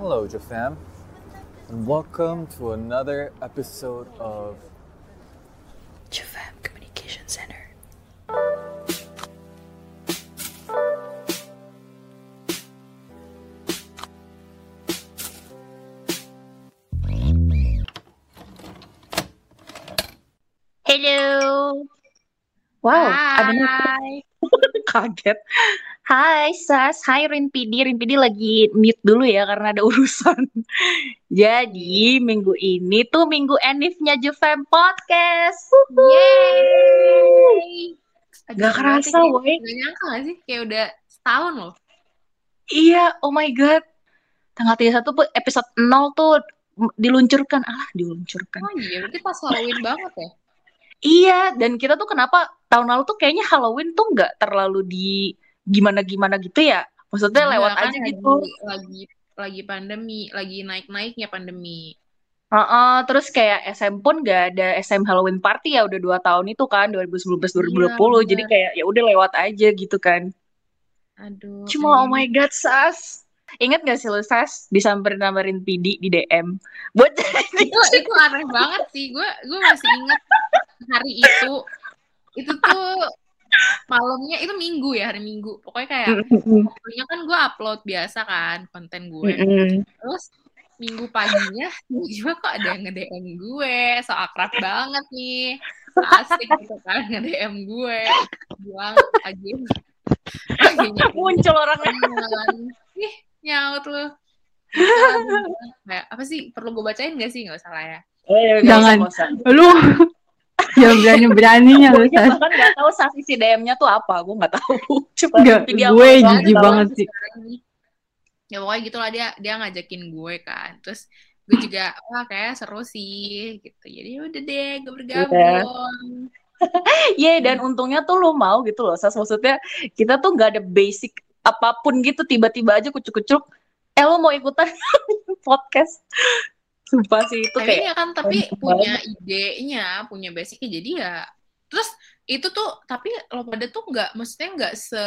Hello, Jafam, and welcome to another episode of Jafam Communication Center. Hello. Wow, Hai. ada kaget. Hai Sas, hai Rinpidi. Rinpidi lagi mute dulu ya karena ada urusan. Jadi minggu ini tuh minggu enifnya Jufem Podcast. Wuhu. Yeay. Aduh, Gak kerasa, woy. Gak nyangka gak sih? Kayak udah setahun loh. Iya, oh my god. Tanggal 31 tuh episode 0 tuh diluncurkan. Alah, diluncurkan. Oh iya, berarti pas Halloween banget ya? Iya, dan kita tuh kenapa tahun lalu tuh kayaknya Halloween tuh nggak terlalu di gimana-gimana gitu ya. Maksudnya Iya, lewat kan aja lagi, gitu. Lagi lagi pandemi, lagi naik-naiknya pandemi. Heeh, terus kayak SM pun gak ada SM Halloween party ya udah dua tahun itu kan 2019 2020 Iya, jadi benar. kayak ya udah lewat aja gitu kan. Aduh. Cuma oh ini- my god Sas. Ingat gak sih lu Sas disamperin namarin PD di DM buat itu itu aneh banget sih. Gue gue masih ingat hari itu. Itu tuh malamnya itu minggu ya hari minggu. Pokoknya kayak waktunya kan gue upload biasa kan konten gue. Terus minggu paginya tiba-tiba kok ada yang nge-DM gue, so akrab banget nih. So asik gitu kan nge-DM gue. Bilang pagi paginya muncul orangnya. Ih, nyaut lu. Kayak apa sih perlu gue bacain gak sih nggak salah ya Eh, Jangan. lu yang berani beraninya lu Sas. bahkan nggak tahu Sas isi DM-nya tuh apa, gue nggak tahu. Cuma Nggak, PD gue jijik banget sih ya pokoknya gitulah dia dia ngajakin gue kan terus gue juga wah kayak seru sih gitu jadi udah deh gue bergabung Iya, dan untungnya tuh lo mau gitu loh, Sas. Maksudnya kita tuh nggak ada basic apa pun gitu, tiba-tiba aja kucuk-kucuk, eh lo mau ikutan podcast? Sumpah sih, itu tapi kayak, ya kan tapi punya idenya punya basicnya jadi ya terus itu tuh tapi lo pada tuh nggak maksudnya nggak se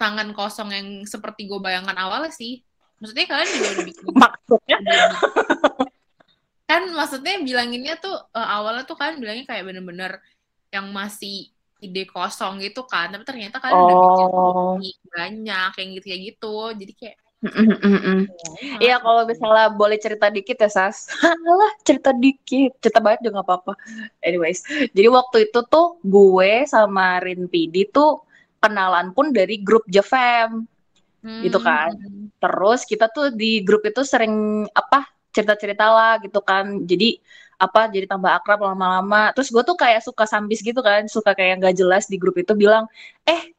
tangan kosong yang seperti gue bayangkan awalnya sih. Maksudnya kalian juga udah bikin maksudnya, kan maksudnya bilanginnya tuh eh, awalnya tuh kan bilangnya kayak bener-bener yang masih ide kosong gitu kan tapi ternyata kalian udah bikin oh, banyak yang gitu kayak gitu jadi kayak Mm-mm-mm. Iya, kalau misalnya boleh cerita dikit ya, Sas. Alah, cerita dikit. Cerita banyak juga nggak apa-apa. Anyways, jadi waktu itu tuh gue sama Rin PD tuh kenalan pun dari grup Jefam. gitu kan. Hmm. Terus kita tuh di grup itu sering apa cerita-cerita lah gitu kan. Jadi apa jadi tambah akrab lama-lama. Terus gue tuh kayak suka sambis gitu kan, suka kayak nggak jelas di grup itu bilang, eh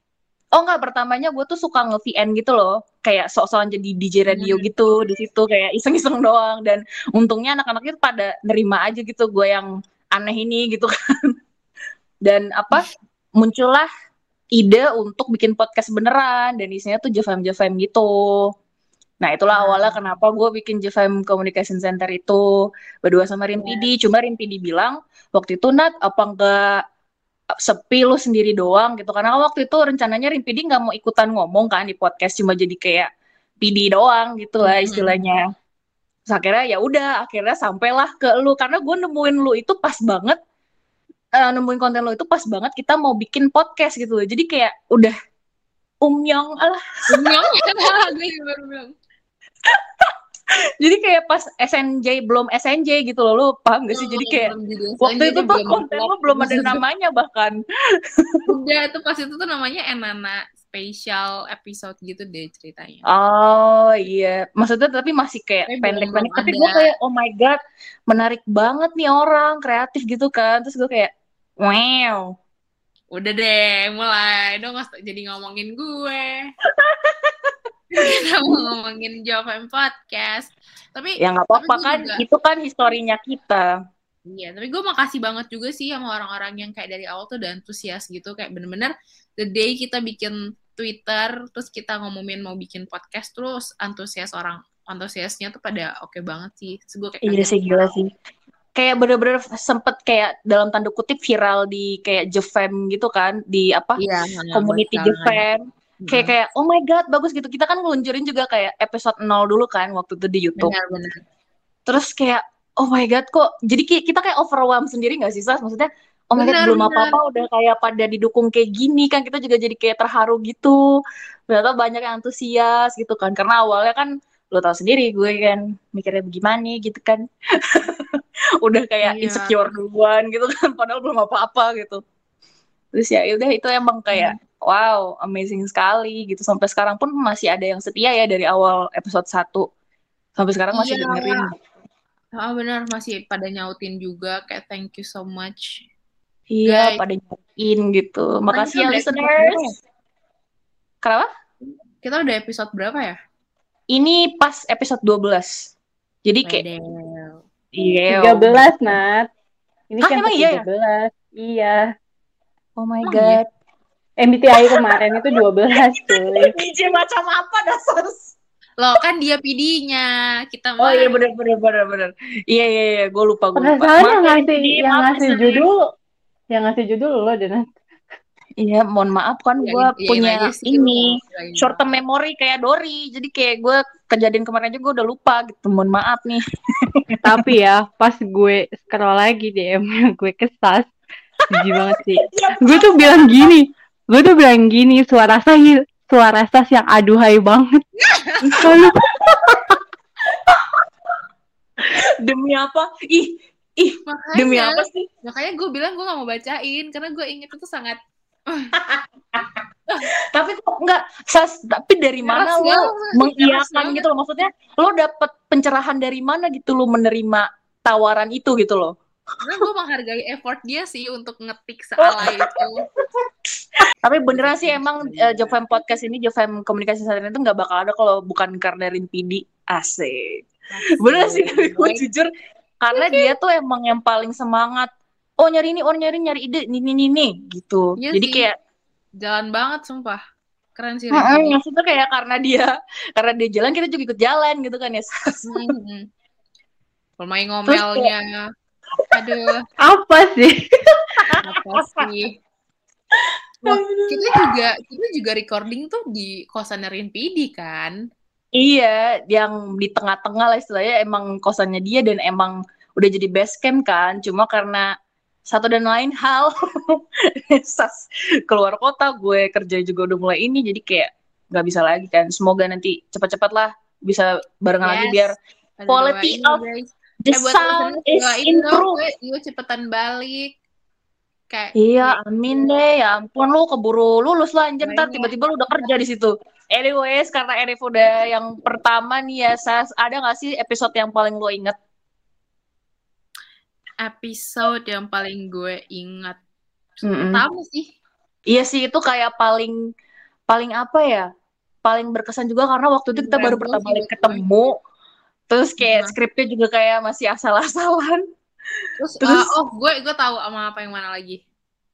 oh nggak pertamanya gue tuh suka nge-VN gitu loh, kayak sok-sokan jadi DJ radio Hmm. gitu di situ kayak iseng-iseng doang. Dan untungnya anak-anak itu pada nerima aja gitu gue yang aneh ini gitu kan. Dan apa muncullah ide untuk bikin podcast beneran dan isinya tuh Jefam Jefam gitu. Nah itulah Hmm. awalnya kenapa gue bikin Jefam Communication Center itu berdua sama Rimpidi. Cuma Rimpidi bilang waktu itu Nat apa enggak sepi lu sendiri doang gitu karena waktu itu rencananya Rimpidi nggak mau ikutan ngomong kan di podcast cuma jadi kayak PD doang gitu lah istilahnya. Terus akhirnya ya udah akhirnya sampailah ke lu karena gue nemuin lu itu pas banget eh, nemuin konten lu itu pas banget kita mau bikin podcast gitu loh. Jadi kayak udah umyong alah. Umyong gue juga baru bilang Jadi kayak pas SNJ belum SNJ gitu loh. Lu paham gak sih? Jadi kayak waktu itu tuh konten lu belum ada namanya bahkan. udah tuh pas itu tuh namanya Enana Special episode gitu deh ceritanya Oh iya, maksudnya tapi masih kayak pendek-pendek. Tapi gue kayak oh my god, menarik banget nih orang kreatif gitu kan. Terus gue kayak wow. udah deh mulai dong jadi ngomongin gue kita mau ngomongin Java Podcast tapi Ya nggak apa-apa kan, juga- itu kan historinya kita. Iya, tapi gue makasih banget juga sih sama orang-orang yang kayak dari awal tuh udah antusias gitu, kayak bener-bener the day kita bikin Twitter, terus kita ngomongin mau bikin podcast, terus antusias orang antusiasnya tuh pada oke banget sih. Terus gue kayak Iya sih gila sih. Kayak bener-bener sempet kayak dalam tanda kutip viral di kayak Jefam gitu kan, di apa Iya, community banget. Kayak kayak oh my god bagus gitu kita kan ngeluncurin juga kayak episode 0 dulu kan waktu itu di YouTube Benar-benar. terus kayak oh my god kok jadi kita kayak overwhelm sendiri nggak sih Sas maksudnya oh my god Benar, belum benar. apa-apa udah kayak pada didukung kayak gini kan kita juga jadi kayak terharu gitu ternyata banyak yang antusias gitu kan karena awalnya kan lo tau sendiri gue kan mikirnya bagaimana gitu kan udah kayak Iya. insecure duluan gitu kan padahal belum apa-apa gitu terus ya udah itu emang kayak Hmm. Wow amazing sekali gitu sampai sekarang pun masih ada yang setia ya dari awal episode 1 sampai sekarang masih Iya. dengerin Ah benar masih pada nyautin juga kayak thank you so much. Iya, Guys. pada nyariin gitu. Makasih ya listeners. Kenapa? Kita udah episode berapa ya? Ini pas episode 12. Jadi kayak iya. 13, Nat. Ini Hah, kan emang ke iya ya? 13. Iya. Oh my Emang god. MBTI kemarin itu 12, cuy. DJ macam apa dasar? Loh kan dia PD-nya. Kita Oh iya benar benar benar benar. Iya iya iya, gue lupa gue lupa. Perasaan yang ya, ngasih yang maaf ngasih judul yang ngasih judul lo Nat. Iya, mohon maaf kan Iyain- gue iyain punya aja sih, ini iyain short term memory kayak Dori. Jadi kayak gue kejadian kemarin aja gue udah lupa gitu. Mohon maaf nih. Tapi ya, pas gue scroll lagi DM gue kesas. Jijik banget sih. Gue tuh bilang gini, gue tuh bilang gini, suara sah suara sas yang aduhai banget. Lalu Demi apa? Ih, ih, Makanya, demi apa sih? makanya gue bilang gue gak mau bacain karena gue inget itu sangat Tapi kok enggak Sas, tapi dari mana Keras lo mengiyakan gitu loh maksudnya lo dapet pencerahan dari mana gitu lo menerima tawaran itu gitu loh karena gue menghargai effort dia sih untuk ngetik sealai itu. tapi beneran sih emang uh, Jofam podcast ini Jofam komunikasi saat itu nggak bakal ada kalau bukan karena Rin PD asik bener sih gue jujur karena dia tuh emang yang paling semangat oh nyari ini oh nyari nyari ide ini ini ini gitu Iya jadi sih. kayak Jalan banget sumpah. Keren sih. Rin. maksudnya kayak karena dia karena dia jalan kita juga ikut jalan gitu kan ya Sas. Hmm. Pemain ngomelnya. Aduh, apa sih? apa sih? Wah, kita juga kita juga recording tuh di kosan Rin PD kan. Iya, yang di tengah-tengah lah istilahnya emang kosannya dia dan emang udah jadi base camp kan. Cuma karena satu dan lain hal, sas keluar kota, gue kerja juga udah mulai ini, jadi kayak nggak bisa lagi kan. Semoga nanti cepat-cepat lah bisa barengan lagi Yes. biar Ada Quality doain, of guys. The Eh, buat sound is improved. gue, cepetan balik. Kayak Iya, amin deh. Ya ampun lu keburu lulus lah anjir ntar Makanya. tiba-tiba lu udah kerja di situ. Anyways, karena Erif udah yang pertama nih ya, Sas, ada nggak sih episode yang paling lo inget? episode yang paling gue ingat. Mm-mm. Pertama sih. Iya sih itu kayak paling paling apa ya? Paling berkesan juga karena waktu itu kita baru pertama kali buat gue. Terus kayak Nah. skripnya juga kayak masih asal-asalan. Terus, Terus- uh, oh gue gue tahu sama apa yang mana lagi.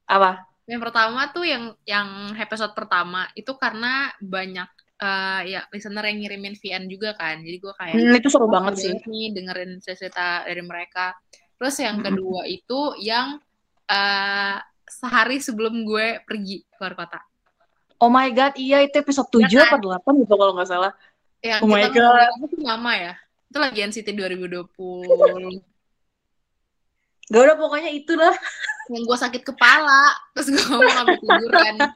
Apa? Yang pertama tuh yang yang episode pertama itu karena banyak eh, ya listener yang ngirimin VN juga kan. Jadi gue kayak Hmm, itu seru oh, banget sih. nih dengerin cerita dari mereka. Terus yang Mm-mm. kedua itu yang eh, sehari sebelum gue pergi keluar kota. Oh my god, iya itu episode 7 Iya apa 8 gitu kalau nggak salah. Yang Oh my apa sih lama ya? Itu lagi NCT 2020. Gak udah pokoknya itu lah. yang gue sakit kepala, terus gue ngomong sampai tiduran.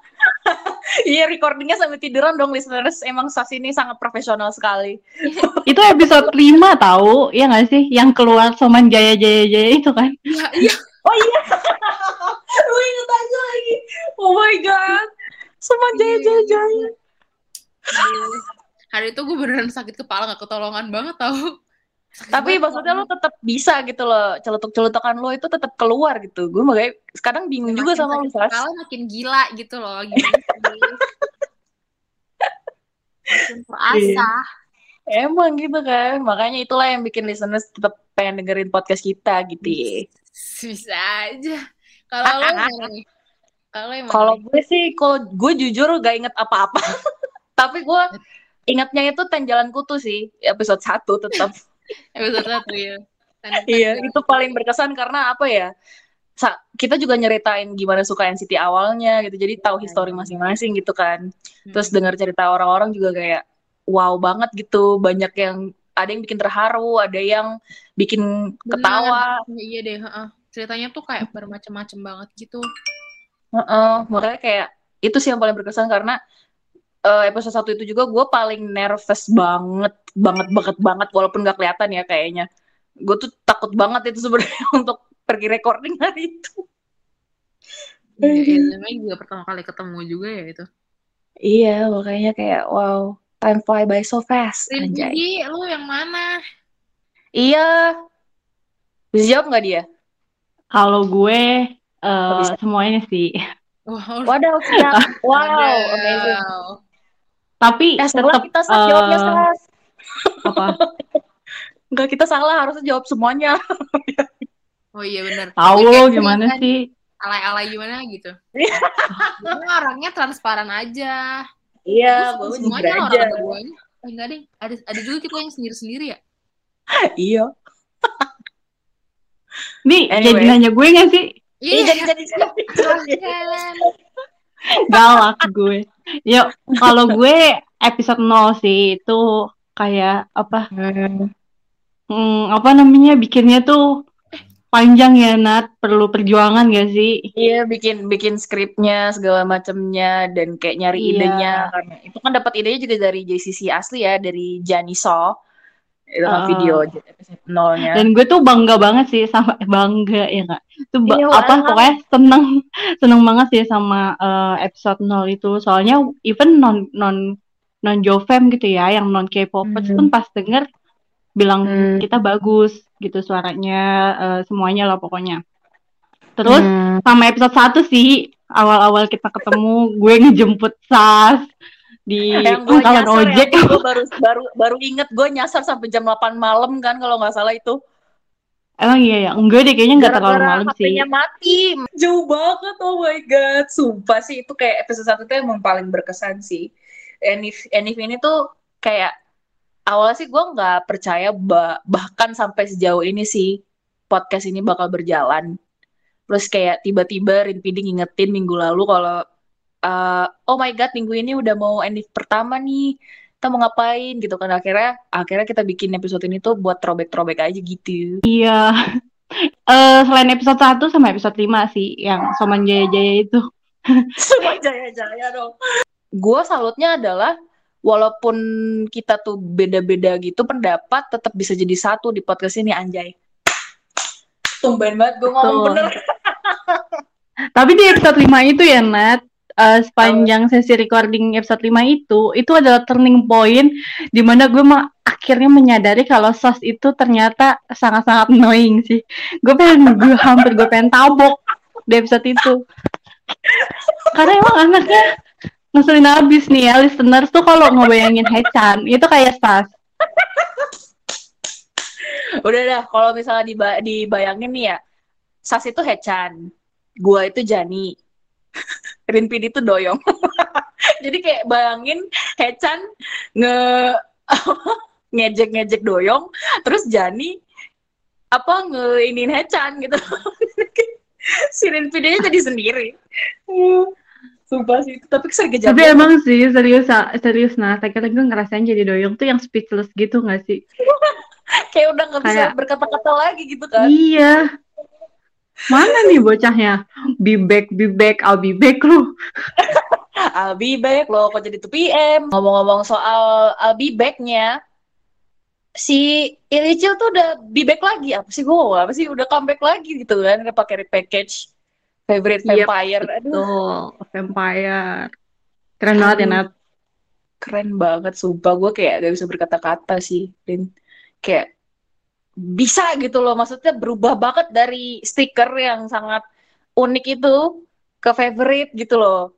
Iya recordingnya sampai tiduran dong listeners. Emang Sas ini sangat profesional sekali. Itu episode 5 tahu, ya nggak sih? Yang keluar Soman Jaya Jaya Jaya itu kan? Iya, iya. Oh iya. Lu inget aja lagi. Oh my god. Semua jaya jaya jaya. Hari itu gue beneran sakit kepala gak ketolongan banget tau. Sakit Tapi banget, maksudnya lu tetap bisa gitu loh. Celutuk-celutukan lu itu tetap keluar gitu. Gue makanya sekarang bingung juga Makin sama lu, sakit Sas. kepala makin gila gitu loh sih makin terasa Emang gitu kan. Makanya itulah yang bikin listeners tetap pengen dengerin podcast kita gitu ya. bisa aja kalau lo gimana nih kalau lo yang mana Kalau gue sih, kalau gue jujur gak inget apa-apa. Tapi gue ingatnya itu Ten Jalan Kutu sih. Episode 1 tetap. episode satu ya Iya, tanda. itu paling berkesan karena apa ya? sa- kita juga nyeritain gimana suka NCT awalnya gitu. Jadi tahu histori masing-masing gitu kan. Terus Hmm. dengar cerita orang-orang juga kayak wow banget gitu. Banyak yang ada yang bikin terharu, ada yang bikin Bener. ketawa. Ya, iya deh, heeh. Ceritanya tuh kayak bermacam-macam banget gitu. Heeh, makanya kayak itu sih yang paling berkesan karena eh, episode satu itu juga gue paling nervous banget, banget banget banget walaupun gak kelihatan ya kayaknya. Gue tuh takut banget itu sebenarnya untuk pergi recording hari itu. Iya, iya, namanya juga pertama kali ketemu juga ya itu. Iya, makanya kayak wow, time fly by so fast. Jadi lu yang mana? Iya. Bisa jawab nggak dia? Kalau gue eh, bisa. semuanya sih. Wow, Waduh, siap. Wow, Wadaw. amazing. Tapi Eh, salah tetap kita Sas, jawabnya eh, Sas. apa? Enggak, kita salah, harusnya jawab semuanya. Oh iya bener. Tahu gimana kan, sih? Alay-alay gimana gitu. Iya. Gue orangnya transparan aja. Iya, Gue semuanya orang keduanya. Eh, enggak deh. Ada, ada juga kita yang sendiri-sendiri ya. Iya. Nih Anyway. jadi nanya gue gak sih? Iya, jadi jadi jadi. Galak gue. Yuk, kalau gue episode 0 sih itu kayak apa? Hmm, apa namanya bikinnya tuh panjang ya Nat, perlu perjuangan gak sih? Iya, bikin bikin skripnya segala macamnya dan kayak nyari Iya. idenya karena itu kan dapat idenya juga dari JCC asli ya, dari Jani So. Itu Ah. video episode nolnya. Dan gue tuh bangga banget sih sama eh, bangga ya kak. Itu ba- Iya, apa wah. pokoknya seneng seneng banget sih sama eh, episode 0 itu. Soalnya even non non non Jovem gitu ya, yang non K-popers Hmm. pun pas denger bilang Hmm. kita bagus gitu suaranya eh, semuanya lah pokoknya. Terus Hmm. sama episode 1 sih awal-awal kita ketemu gue ngejemput Sas di yang gue pangkalan nyasar ojek. ya, gue baru baru baru inget gue nyasar sampai jam 8 malam kan kalau nggak salah itu. Emang iya ya, enggak deh kayaknya enggak terlalu malam sih. HP-nya mati. Jauh banget oh my god. Sumpah sih itu kayak episode satu tuh emang paling berkesan sih. Enif Enif ini tuh kayak awalnya sih gue nggak percaya ba- bahkan sampai sejauh ini sih podcast ini bakal berjalan. Terus kayak tiba-tiba Rinpidi ngingetin minggu lalu kalau eh, oh my god minggu ini udah mau Enif pertama nih kita mau ngapain gitu kan akhirnya akhirnya kita bikin episode ini tuh buat throwback-throwback aja gitu Iya. Eh selain episode 1 sama episode 5 sih yang Soman Jaya Jaya itu. Semua jaya-jaya dong. Gue salutnya adalah walaupun kita tuh beda-beda gitu pendapat tetap bisa jadi satu di podcast ini anjay. Tumben banget gue ngomong bener. Tapi di episode 5 itu ya Nat, eh, sepanjang sesi recording episode 5 itu, itu adalah turning point di mana gue mah akhirnya menyadari kalau Sas itu ternyata sangat-sangat annoying sih. Gue pengen, gue hampir gue pengen tabok di episode itu. Karena emang anaknya ngeselin abis nih ya, listeners tuh kalau ngebayangin Hechan, itu kayak Sas. Udah dah, kalau misalnya diba- dibayangin nih ya, Sas itu Hechan, gua itu Jani, Rinpid itu Doyong. Jadi kayak bayangin Hechan nge ngejek-ngejek Doyong, terus Jani apa ngeinin Hechan gitu. si Rinpidnya jadi sendiri. Sumpah sih, tapi sering kejadian. Tapi emang sih serius serius nah, kadang gue ngerasain jadi doyong tuh yang speechless gitu gak sih? kayak udah nggak bisa berkata-kata lagi gitu kan. Iya. Mana nih bocahnya? Be back, be back, I'll be back lu. I'll be back loh, kok jadi 2 PM. Ngomong-ngomong soal I'll be back-nya, si Ilicil tuh udah be back lagi. Apa sih gue apa sih? Udah comeback lagi gitu kan, udah pakai repackage favorite Yep, vampire. Aduh, Tuh, vampire. Keren banget ya, Aduh. Nat. keren banget sumpah. Gue kayak gak bisa berkata-kata sih, Rin. Kayak bisa gitu loh, maksudnya berubah banget dari stiker yang sangat unik itu ke favorite gitu loh.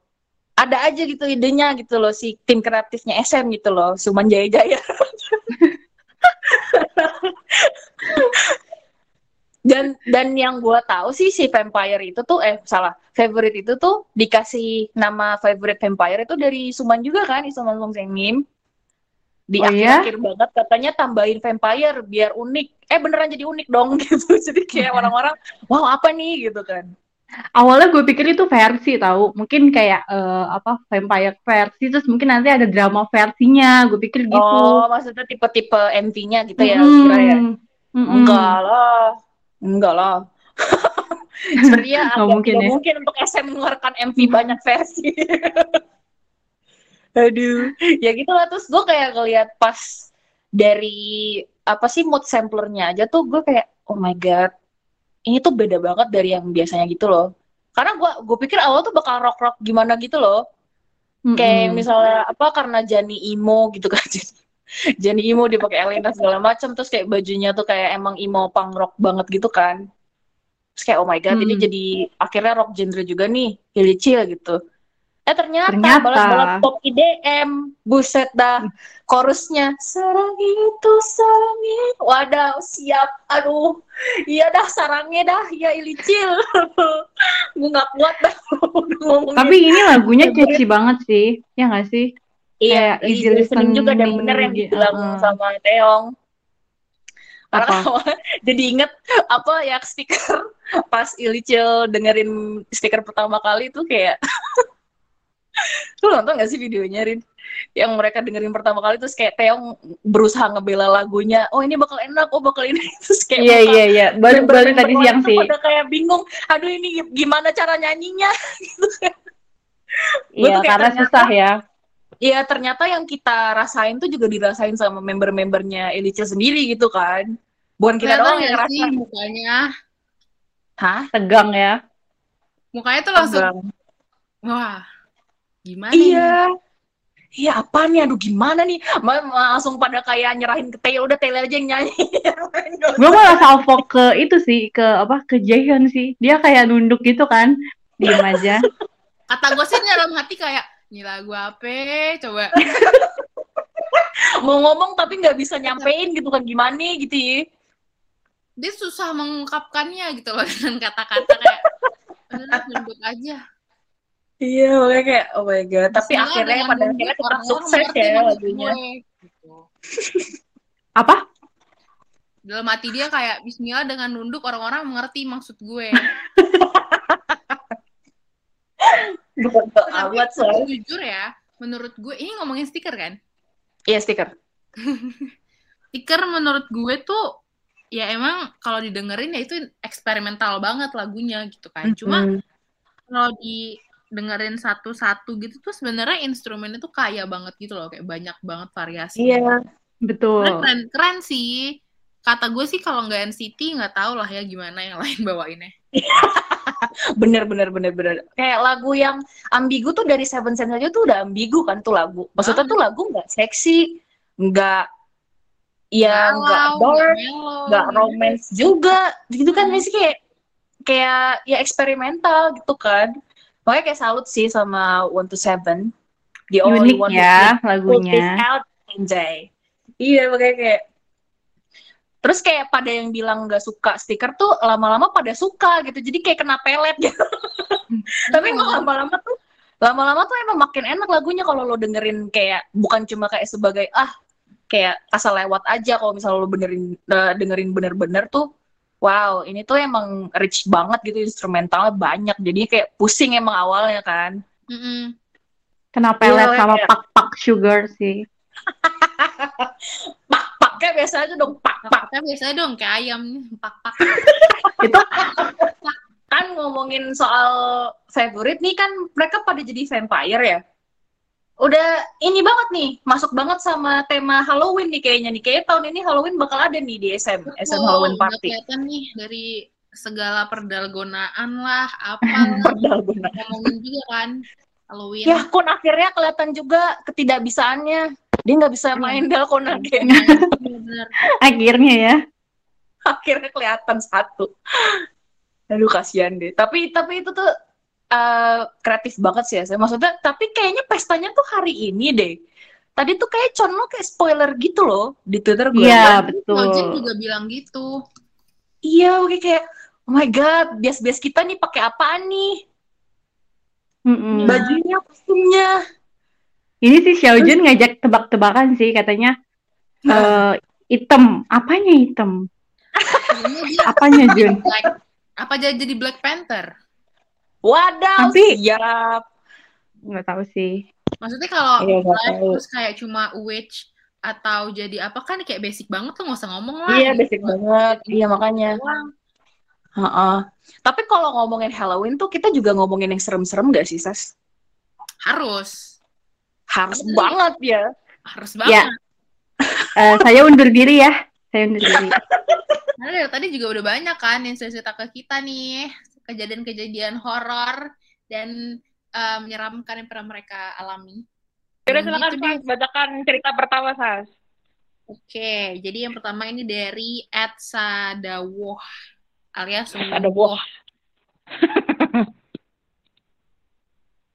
Ada aja gitu idenya gitu loh si tim kreatifnya SM gitu loh, Suman Jaya Jaya. dan dan yang gua tahu sih si vampire itu tuh eh salah favorite itu tuh dikasih nama favorite vampire itu dari Suman juga kan Isuman Song Sengim di Oh, iya? akhir-akhir banget katanya tambahin vampire biar unik eh beneran jadi unik dong gitu. Jadi kayak orang-orang, wow apa nih gitu kan. Awalnya gue pikir itu versi tahu, mungkin kayak eh, apa vampire versi, terus mungkin nanti ada drama versinya. Gue pikir gitu. Oh, maksudnya tipe-tipe MV-nya gitu ya, Mm-mm. kira ya. Mm-mm. Enggak lah. Enggak lah. Sebenarnya Nggak mungkin ya. mungkin untuk SM mengeluarkan MV banyak versi. Aduh, ya gitu lah terus gue kayak ngeliat pas dari apa sih mood samplernya aja tuh gue kayak oh my god ini tuh beda banget dari yang biasanya gitu loh. Karena gue gue pikir awal tuh bakal rock rock gimana gitu loh. Kayak Mm-mm. misalnya apa karena Jani emo gitu kan. Jani emo dia pakai Elena segala macam terus kayak bajunya tuh kayak emang emo punk rock banget gitu kan. Terus kayak oh my god ini Hmm. jadi akhirnya rock genre juga nih. Hilly Chill gitu eh ternyata, Ternyata. balap-balap pop IDM buset dah chorusnya sarang itu sarangnya wadaw siap. Aduh. Iya dah sarangnya dah. Ya Ilicil gue nggak kuat dah. Tapi ini lagunya catchy banget sih, ya nggak sih? Iya, Kayak easy listening juga dan bener yang gitu, dibilang uh-uh. sama Teong. Karena jadi inget apa ya speaker. Pas Ilicil dengerin speaker pertama kali itu kayak lu nonton gak sih videonya Rin? Yang mereka dengerin pertama kali terus kayak Teong berusaha ngebela lagunya. Oh ini bakal enak, oh bakal ini terus kayak Iya iya iya, baru baru tadi siang sih. Pada kayak bingung. Aduh ini gimana cara nyanyinya? Gitu kan. Iya karena ternyata- susah ya. Iya ternyata yang kita rasain tuh juga dirasain sama member-membernya Elicil sendiri gitu kan. Bukan kita Kelihatan doang yang ngerasain. mukanya? Hah? Tegang ya. Mukanya tuh langsung, Tegang. wah, gimana? Iya. Iya apa nih? Aduh gimana nih? Ma- ma- langsung pada kayak nyerahin ke Taylor. Udah Taylor aja yang nyanyi. Gue malah salvo ke itu sih, ke apa ke Jaehyun sih. Dia kayak nunduk gitu kan, diem aja. Kata gue sih dalam hati kayak, ini lagu apa? Coba. Mau ngomong tapi nggak bisa nyampein gitu kan. Gimana gitu ya. Dia susah mengungkapkannya gitu loh dengan kata-kata kayak, nunduk aja. Iya makanya kayak oh my god. Tapi Bismillah akhirnya pada akhirnya tetap sukses ya lagunya. Gitu. Apa? Dalam hati dia kayak, Bismillah dengan nunduk orang-orang mengerti maksud gue. Bukan Tapi awat soalnya. jujur ya, menurut gue, ini ngomongin stiker kan? Iya stiker. Stiker menurut gue tuh, ya emang kalau didengerin ya itu eksperimental banget lagunya gitu kan. Cuma Mm. kalau didengerin satu-satu gitu tuh sebenarnya instrumennya tuh kaya banget gitu loh, kayak banyak banget variasi. Iya. Betul. Keren, keren sih. Kata gue sih kalau nggak NCT nggak tahu lah ya gimana yang lain bawainnya. bener bener bener bener kayak lagu yang ambigu tuh dari Seven Sense aja tuh udah ambigu kan tuh lagu maksudnya tuh lagu nggak seksi nggak ya nggak dark nggak romance juga gitu kan sih kayak kayak ya eksperimental gitu kan makanya kayak salut sih sama One to Seven. The only Unik one ya lagunya. out anjay iya makanya kayak terus kayak pada yang bilang nggak suka stiker tuh lama-lama pada suka gitu. Jadi kayak kena pelet gitu. Tapi emang lama-lama tuh lama-lama tuh emang makin enak lagunya kalau lo dengerin kayak bukan cuma kayak sebagai ah kayak asal lewat aja. Kalau misalnya lo benerin eh, dengerin bener-bener tuh wow ini tuh emang rich banget gitu instrumentalnya banyak jadi kayak pusing emang awalnya kan Mm-mm. Kenapa Iya, pelet sama kayak- pak pak sugar sih? pak paknya biasa aja dong pak pak Paknya biasanya dong kayak ayam pak-pak. Itu kan ngomongin soal favorite nih kan mereka pada jadi vampire ya. Udah ini banget nih, masuk banget sama tema Halloween nih kayaknya nih. Kayak tahun ini Halloween bakal ada nih di SM, SM Oh, Halloween udah Party. kelihatan nih dari segala perdalgonaan lah, apa benar. ngomongin juga kan Halloween. Ya, Kun akhirnya kelihatan juga ketidakbisaannya. Dia nggak bisa main dalkon lagi. Bener. akhirnya ya. akhirnya kelihatan satu. Aduh kasihan deh. Tapi tapi itu tuh eh, kreatif banget sih ya. Saya maksudnya tapi kayaknya pestanya tuh hari ini deh. Tadi tuh kayak Con lo kayak spoiler gitu loh di Twitter gue. Iya, Ojek betul. juga bilang gitu. Iya, oke kayak oh my god, bias-bias kita nih pakai apaan nih? Mm-mm. Bajunya, kostumnya. Ini sih Xiaojun ngajak tebak-tebakan sih katanya eh hitam. Apanya hitam? Apanya, Jun? Apa jadi Black Panther? Wadaw, Tapi- siap. Nggak tahu sih. Maksudnya kalau Iya, tahu. terus kayak cuma witch atau jadi apa kan kayak basic banget tuh nggak usah ngomong lah. Iya, gitu. basic banget. Iya, makanya. Doang. Heeh. Tapi kalau ngomongin Halloween tuh kita juga ngomongin yang serem-serem gak sih, Sas? Harus, Harus Bener. banget ya. harus Ya. banget. Eh, saya undur diri ya. Saya undur diri. Karena dari tadi juga udah banyak kan yang cerita ke kita nih kejadian-kejadian horor dan eh, menyeramkan yang pernah mereka alami. Yaudah Gitu silakan deh. Sas, bacakan cerita pertama Sas. Oke, jadi yang pertama ini dari Ed Sadawoh alias Sadawoh.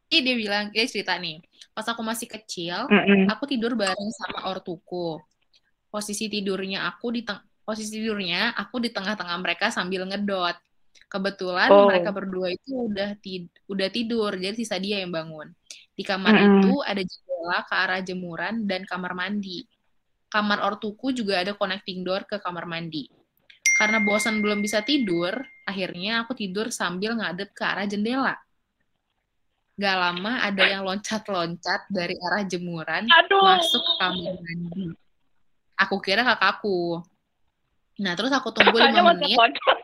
Jadi dia bilang, dia cerita nih, pas aku masih kecil, Mm-mm. aku tidur bareng sama ortuku. Posisi tidurnya aku di teng- posisi tidurnya aku di tengah-tengah mereka sambil ngedot. Kebetulan Oh. mereka berdua itu udah tid- udah tidur, jadi sisa dia yang bangun. Di kamar Mm-mm. itu ada jendela ke arah jemuran dan kamar mandi. Kamar ortuku juga ada connecting door ke kamar mandi. Karena bosan belum bisa tidur, akhirnya aku tidur sambil ngadep ke arah jendela. Gak lama ada yang loncat-loncat dari arah jemuran Aduh. masuk ke kamar mandi. Aku kira kakakku. Nah, terus aku tunggu lima menit. kocok.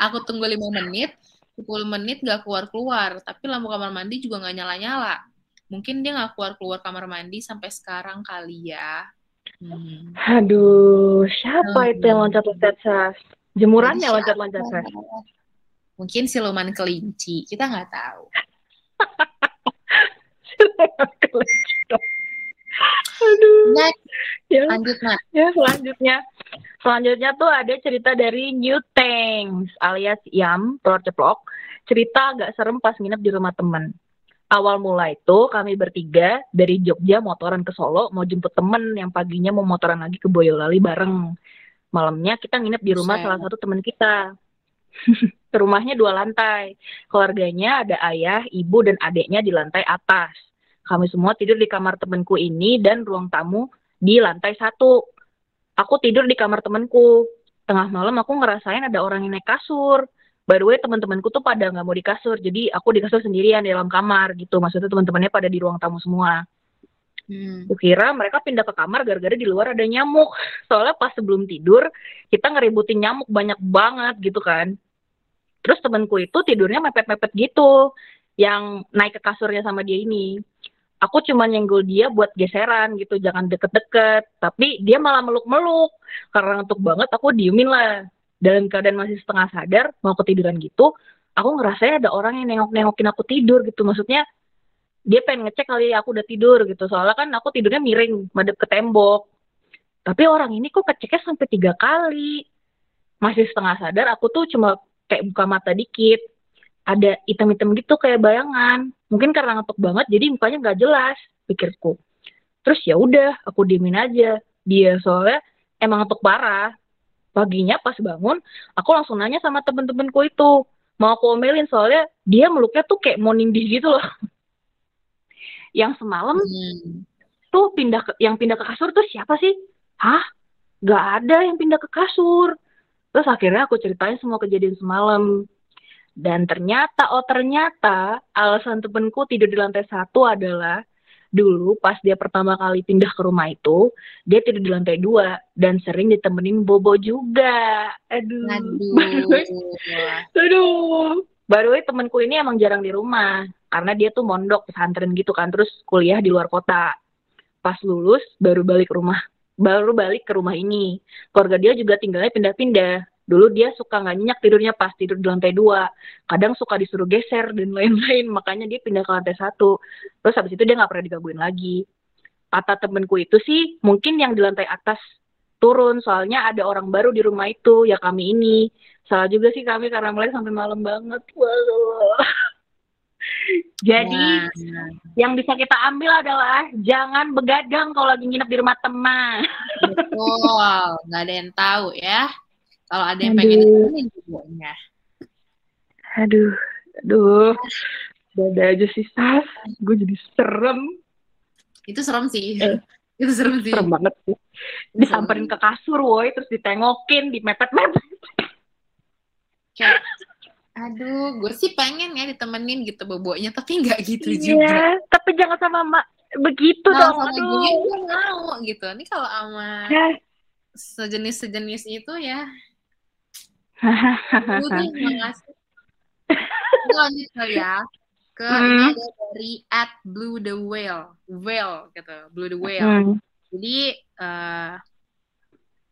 Aku tunggu lima menit. 10 menit gak keluar-keluar. Tapi lampu kamar mandi juga gak nyala-nyala. Mungkin dia gak keluar-keluar kamar mandi sampai sekarang kali ya. Hmm. Aduh, siapa itu yang Hmm. loncat-loncat Sas? Jemurannya Jadi loncat-loncat Sas. Mungkin siluman kelinci. Kita nggak tahu. Aduh. Next, Ya, lanjut, Nat. ya, selanjutnya. Selanjutnya tuh ada cerita dari New Tanks alias Yam, telur ceplok. Cerita agak serem pas nginep di rumah temen. Awal mula itu kami bertiga dari Jogja motoran ke Solo mau jemput temen yang paginya mau motoran lagi ke Boyolali bareng. Malamnya kita nginep di rumah salah satu temen kita. Rumahnya dua lantai. Keluarganya ada ayah, ibu, dan adiknya di lantai atas. Kami semua tidur di kamar temenku ini dan ruang tamu di lantai satu. Aku tidur di kamar temenku. Tengah malam aku ngerasain ada orang yang naik kasur. By the way, teman-temanku tuh pada nggak mau di kasur. Jadi aku di kasur sendirian di dalam kamar gitu. Maksudnya teman-temannya pada di ruang tamu semua. Hmm. Kukira mereka pindah ke kamar gara-gara di luar ada nyamuk. Soalnya pas sebelum tidur, kita ngeributin nyamuk banyak banget gitu kan. Terus temanku itu tidurnya mepet-mepet gitu. Yang naik ke kasurnya sama dia ini. Aku cuma nyenggol dia buat geseran gitu, jangan deket-deket. Tapi dia malah meluk-meluk. Karena ngantuk banget, aku diemin lah. Dalam keadaan masih setengah sadar, mau ketiduran gitu, aku ngerasain ada orang yang nengok-nengokin aku tidur gitu. Maksudnya dia pengen ngecek kali aku udah tidur gitu soalnya kan aku tidurnya miring madep ke tembok tapi orang ini kok ngeceknya sampai tiga kali masih setengah sadar aku tuh cuma kayak buka mata dikit ada hitam-hitam gitu kayak bayangan mungkin karena ngantuk banget jadi mukanya nggak jelas pikirku terus ya udah aku diemin aja dia soalnya emang ngantuk parah paginya pas bangun aku langsung nanya sama temen-temenku itu mau aku omelin soalnya dia meluknya tuh kayak mau nindih gitu loh yang semalam Hmm. tuh pindah ke, yang pindah ke kasur tuh siapa sih? Hah? Gak ada yang pindah ke kasur. Terus akhirnya aku ceritain semua kejadian semalam. Dan ternyata, oh ternyata alasan temenku tidur di lantai satu adalah dulu pas dia pertama kali pindah ke rumah itu, dia tidur di lantai dua dan sering ditemenin Bobo juga. Aduh. Aduh. Aduh. Way, temenku ini emang jarang di rumah. Karena dia tuh mondok pesantren gitu kan. Terus kuliah di luar kota. Pas lulus, baru balik ke rumah. Baru balik ke rumah ini. Keluarga dia juga tinggalnya pindah-pindah. Dulu dia suka nggak nyenyak tidurnya pas tidur di lantai dua. Kadang suka disuruh geser dan lain-lain. Makanya dia pindah ke lantai satu. Terus habis itu dia nggak pernah digangguin lagi. Kata temenku itu sih, mungkin yang di lantai atas turun. Soalnya ada orang baru di rumah itu, ya kami ini. Salah juga sih kami karena mulai sampai malam banget. Waduh. Jadi Nah, yang bisa kita ambil adalah jangan begadang kalau lagi nginep di rumah teman. betul. Nggak ada yang tahu ya. Kalau ada yang pengen ditemenin videonya. Aduh, aduh. Dada aja sih Sas. Gue jadi serem. Itu serem sih. Eh. Itu serem sih. serem banget sih disamperin ke kasur woi terus ditengokin dimepet-mepet Kayak, aduh, gue sih pengen ya ditemenin gitu bobonya, tapi nggak gitu juga. iya tapi jangan sama mak begitu Kalau dong sama aduh gue, gue mau gitu. Ini kalau sama Ya. sejenis-sejenis itu ya, makasih. Kita lanjut kali ya ke Hmm. ada dari at blue the whale, whale gitu, blue the whale. Hmm. Jadi eh,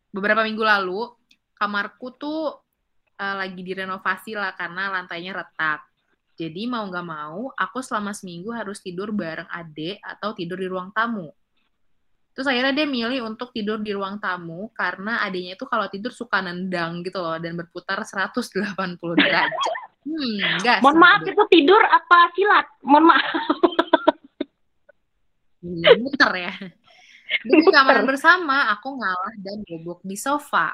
beberapa minggu lalu kamarku tuh eh, lagi direnovasi lah karena lantainya retak. Jadi mau nggak mau, aku selama seminggu harus tidur bareng adek atau tidur di ruang tamu. Terus akhirnya dia milih untuk tidur di ruang tamu karena adiknya itu kalau tidur suka nendang gitu loh dan berputar 180 derajat. Hmm, enggak mohon maaf itu tidur apa silat mohon maaf Iya, muter ya. Di kamar bersama, aku ngalah dan bobok di sofa.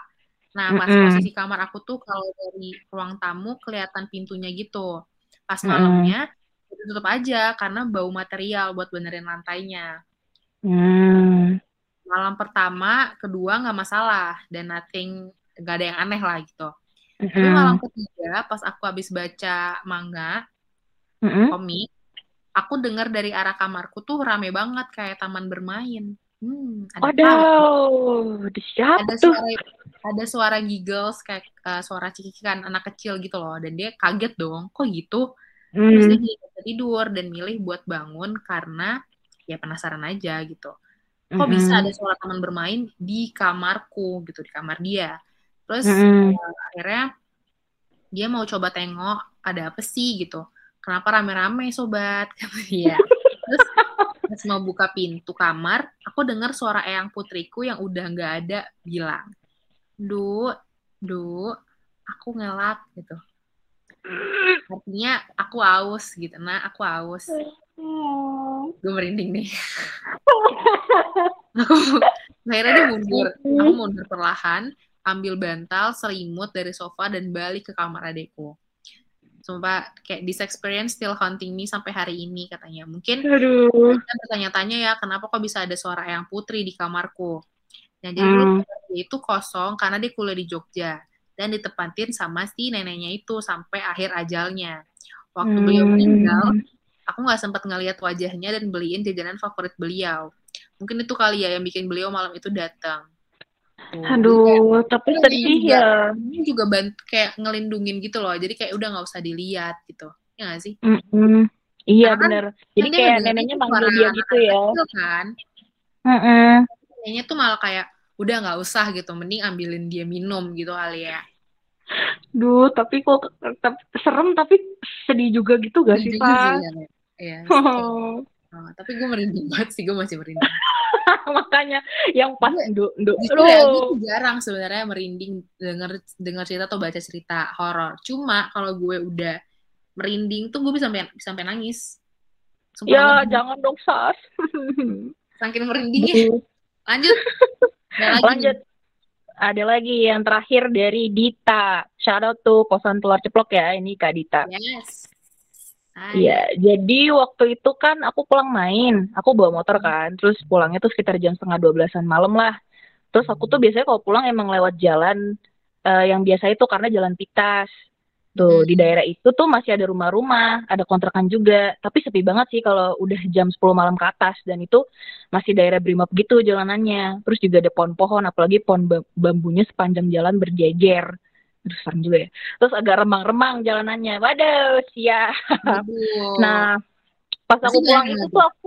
Nah, pas Mm-mm. posisi kamar aku tuh kalau dari ruang tamu kelihatan pintunya gitu. Pas malamnya, tutup aja karena bau material buat benerin lantainya. hmm. Malam pertama, kedua nggak masalah dan nothing, nggak ada yang aneh lah gitu. Tapi Mm-mm. malam ketiga, pas aku habis baca manga, Mm-mm. komik, aku dengar dari arah kamarku tuh rame banget kayak taman bermain. Hmm, ada di siapa ada suara ada suara giggles kayak uh, suara cikikan anak kecil gitu loh dan dia kaget dong kok gitu terus dia jadi bisa tidur dan milih buat bangun karena ya penasaran aja gitu kok Mm-mm. bisa ada suara taman bermain di kamarku gitu di kamar dia. Terus Mm-mm. uh, akhirnya dia mau coba tengok ada apa sih gitu. Kenapa rame-rame sobat? Kata dia. Terus pas mau buka pintu kamar aku dengar suara eyang putriku yang udah nggak ada bilang du du aku ngelak gitu. Artinya aku aus gitu nah aku aus Hmm. gue merinding nih aku akhirnya dia mundur aku mundur perlahan ambil bantal selimut dari sofa dan balik ke kamar adekku Sumpah kayak this experience still haunting me sampai hari ini katanya mungkin Aduh. bertanya-tanya ya kenapa kok bisa ada suara Eyang Putri di kamarku nah jadi Hmm. itu kosong karena dia kuliah di Jogja dan ditempatin sama si neneknya itu sampai akhir ajalnya waktu beliau Hmm. meninggal aku nggak sempat ngeliat wajahnya dan beliin jajanan favorit beliau. Mungkin itu kali ya yang bikin beliau malam itu datang. Tuh, jadi kayak- Aduh, tapi Iya, sedih juga. ya. ini juga bantu kayak ngelindungin gitu loh. Jadi kayak udah nggak usah dilihat gitu. Ya nggak sih? Mm-mm. Iya Karena kan bener. Jadi Kan dia kayak neneknya manggil dia gitu ya. kecil kan. Mm-mm. Kayaknya tuh malah kayak udah nggak usah gitu. Mending ambilin dia minum gitu kali ya. Duh, tapi kok tetap serem tapi sedih juga gitu gak sih, Pak? sih, ya. Iya. Oh, tapi gue merinding banget sih. Gue masih merinding. Makanya yang pas nduk nduk. Ya, gue tuh jarang sebenarnya merinding denger denger cerita atau baca cerita horor. Cuma kalau gue udah merinding tuh gue bisa sampai bisa sampai nangis. Sumpah Ya, banget. jangan dong, Sas. saking merindingnya. Lanjut. Lanjut. Ada lagi yang terakhir dari Dita. Shout out tuh kosan telur ceplok ya, ini Kak Dita. Yes. Iya, jadi waktu itu kan aku pulang main, aku bawa motor kan, terus pulangnya tuh sekitar jam setengah dua belasan malam lah. Terus aku tuh biasanya kalau pulang emang lewat jalan eh, yang biasa itu karena jalan Pitas. Tuh, di Hmm. daerah itu tuh masih ada rumah-rumah, ada kontrakan juga, tapi sepi banget sih kalau udah jam 10 malam ke atas dan itu masih daerah Brimob gitu jalanannya. Terus juga ada pohon-pohon, apalagi pohon ba- bambunya sepanjang jalan berjejer. Terus serem juga ya. Terus agak remang-remang jalanannya. Waduh, siap. Aduh. Nah, pas aku pulang itu tuh aku,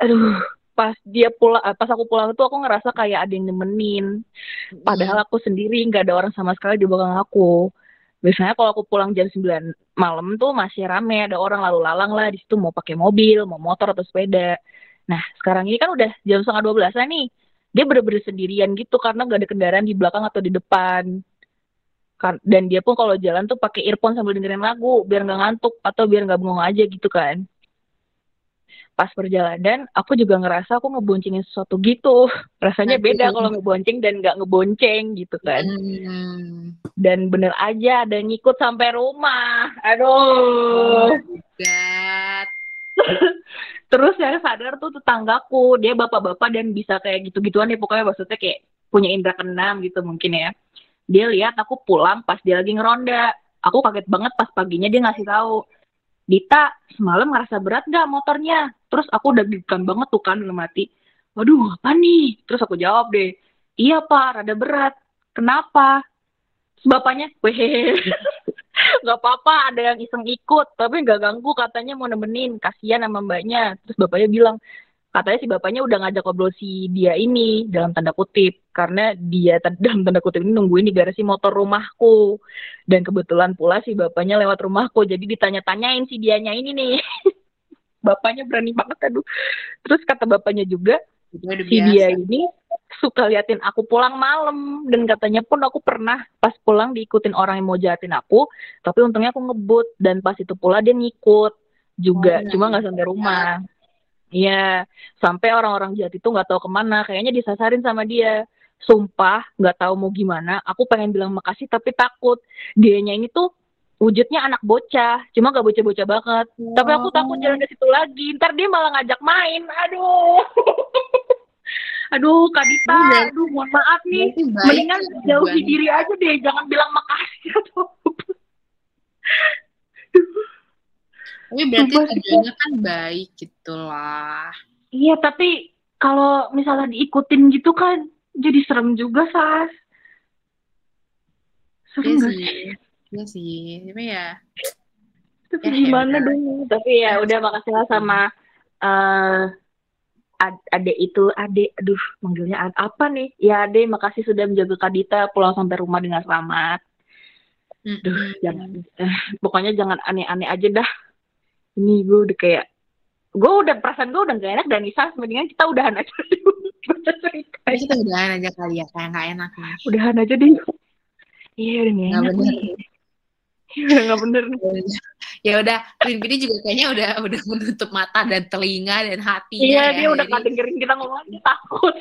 aduh, pas dia pulang, eh, pas aku pulang itu aku ngerasa kayak ada yang nemenin. Padahal aku sendiri nggak ada orang sama sekali di belakang aku. Biasanya kalau aku pulang jam 9 malam tuh masih rame, ada orang lalu lalang lah di situ mau pakai mobil, mau motor atau sepeda. Nah, sekarang ini kan udah jam setengah 12 nih. Dia bener-bener sendirian gitu karena nggak ada kendaraan di belakang atau di depan. Kan- Dan dia pun kalau jalan tuh pakai earphone sambil dengerin lagu biar nggak ngantuk atau biar nggak bengong aja gitu kan. Pas perjalanan, aku juga ngerasa aku ngeboncengin sesuatu gitu. Rasanya beda Aduh. kalau ngebonceng dan nggak ngebonceng gitu kan. Hmm. Dan bener aja ada ngikut sampai rumah. Aduh. God. Terus yang sadar tuh tetanggaku, dia bapak-bapak dan bisa kayak gitu-gituan ya pokoknya maksudnya kayak punya indera keenam gitu mungkin ya. Dia lihat aku pulang pas dia lagi ngeronda. Aku kaget banget pas paginya dia ngasih tahu. Dita, semalam ngerasa berat gak motornya? Terus aku udah deg banget tuh kan dalam hati. Waduh, apa nih? Terus aku jawab deh. Iya pak, rada berat. Kenapa? Terus bapaknya, weh, nggak apa-apa ada yang iseng ikut, tapi nggak ganggu katanya mau nemenin, kasihan sama mbaknya. Terus bapaknya bilang, katanya si bapaknya udah ngajak ngobrol si dia ini dalam tanda kutip. Karena dia dalam tanda kutip ini nungguin di garasi motor rumahku. Dan kebetulan pula si bapaknya lewat rumahku. Jadi ditanya-tanyain si dianya ini nih. Bapaknya berani banget aduh. Terus kata bapaknya juga udah si biasa. dia ini suka liatin aku pulang malam. Dan katanya pun aku pernah pas pulang diikutin orang yang mau jahatin aku. Tapi untungnya aku ngebut. Dan pas itu pula dia ngikut juga. Oh, cuma iya. nggak sampai rumah Iya, sampai orang-orang jahat itu nggak tahu ke mana, kayaknya disasarin sama dia. Sumpah, nggak tahu mau gimana. Aku pengen bilang makasih tapi takut. Dianya ini tuh wujudnya anak bocah, cuma gak bocah-bocah banget. Tapi aku takut jalan ke situ lagi. Ntar dia malah ngajak main. Aduh. aduh, Kak Dita, aduh mohon maaf nih. Mendingan jauhi diri aja deh, jangan bilang makasih. Aduh. Tapi berarti Sumpah tujuannya kan baik gitu lah. Iya, tapi kalau misalnya diikutin gitu kan jadi serem juga, Sas. Serem Iya gak sih. Iya sih. Tapi ya. Tapi Ya, gimana ya dong? Tapi ya udah makasih lah sama eh ad- adek itu, adek, aduh manggilnya ad- apa nih? Ya adek, makasih sudah menjaga Kadita pulang sampai rumah dengan selamat. Duh, jangan, eh, pokoknya jangan aneh-aneh aja dah. Ini gue udah kayak, gue udah perasaan gue udah gak enak dan Nisa, mendingan kita udahan aja dulu. Kita cerita. Tapi kita udahan aja kali ya, kayak nggak enak nih. Udahan aja deh. Iya, udah gak Nggak enak bener. nih. Udah gak bener ya udah, Rinpidi juga kayaknya udah udah menutup mata dan telinga dan hatinya Iya, ya. dia udah Jadi, gak dengerin kita ngomong, dia takut.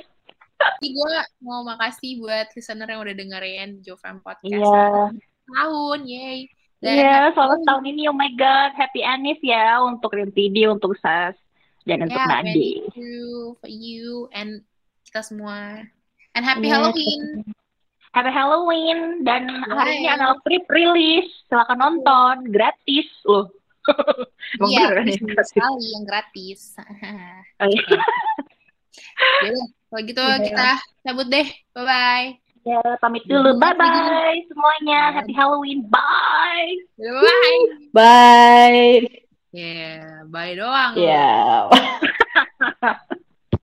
Jadi gue mau makasih buat listener yang udah dengerin Jofam Podcast. Iya. Tahun, yay. Iya, selamat tahun ini, oh my god, happy Anis ya untuk Rintidi, untuk Sas, dan untuk yeah, Nadi. thank you for you and kita semua. And happy Iya, Halloween. Happy Halloween dan hari ini Bye. adalah pre release, silakan nonton, gratis loh. Iya, ya, sekali yang gratis. Oh, iya. Yaudah, kalau gitu Iya. kita cabut deh. Bye-bye. Ya, pamit dulu, Bye. bye bye semuanya, happy Halloween, bye. Bye. Bye. Yeah, bye doang. Ya.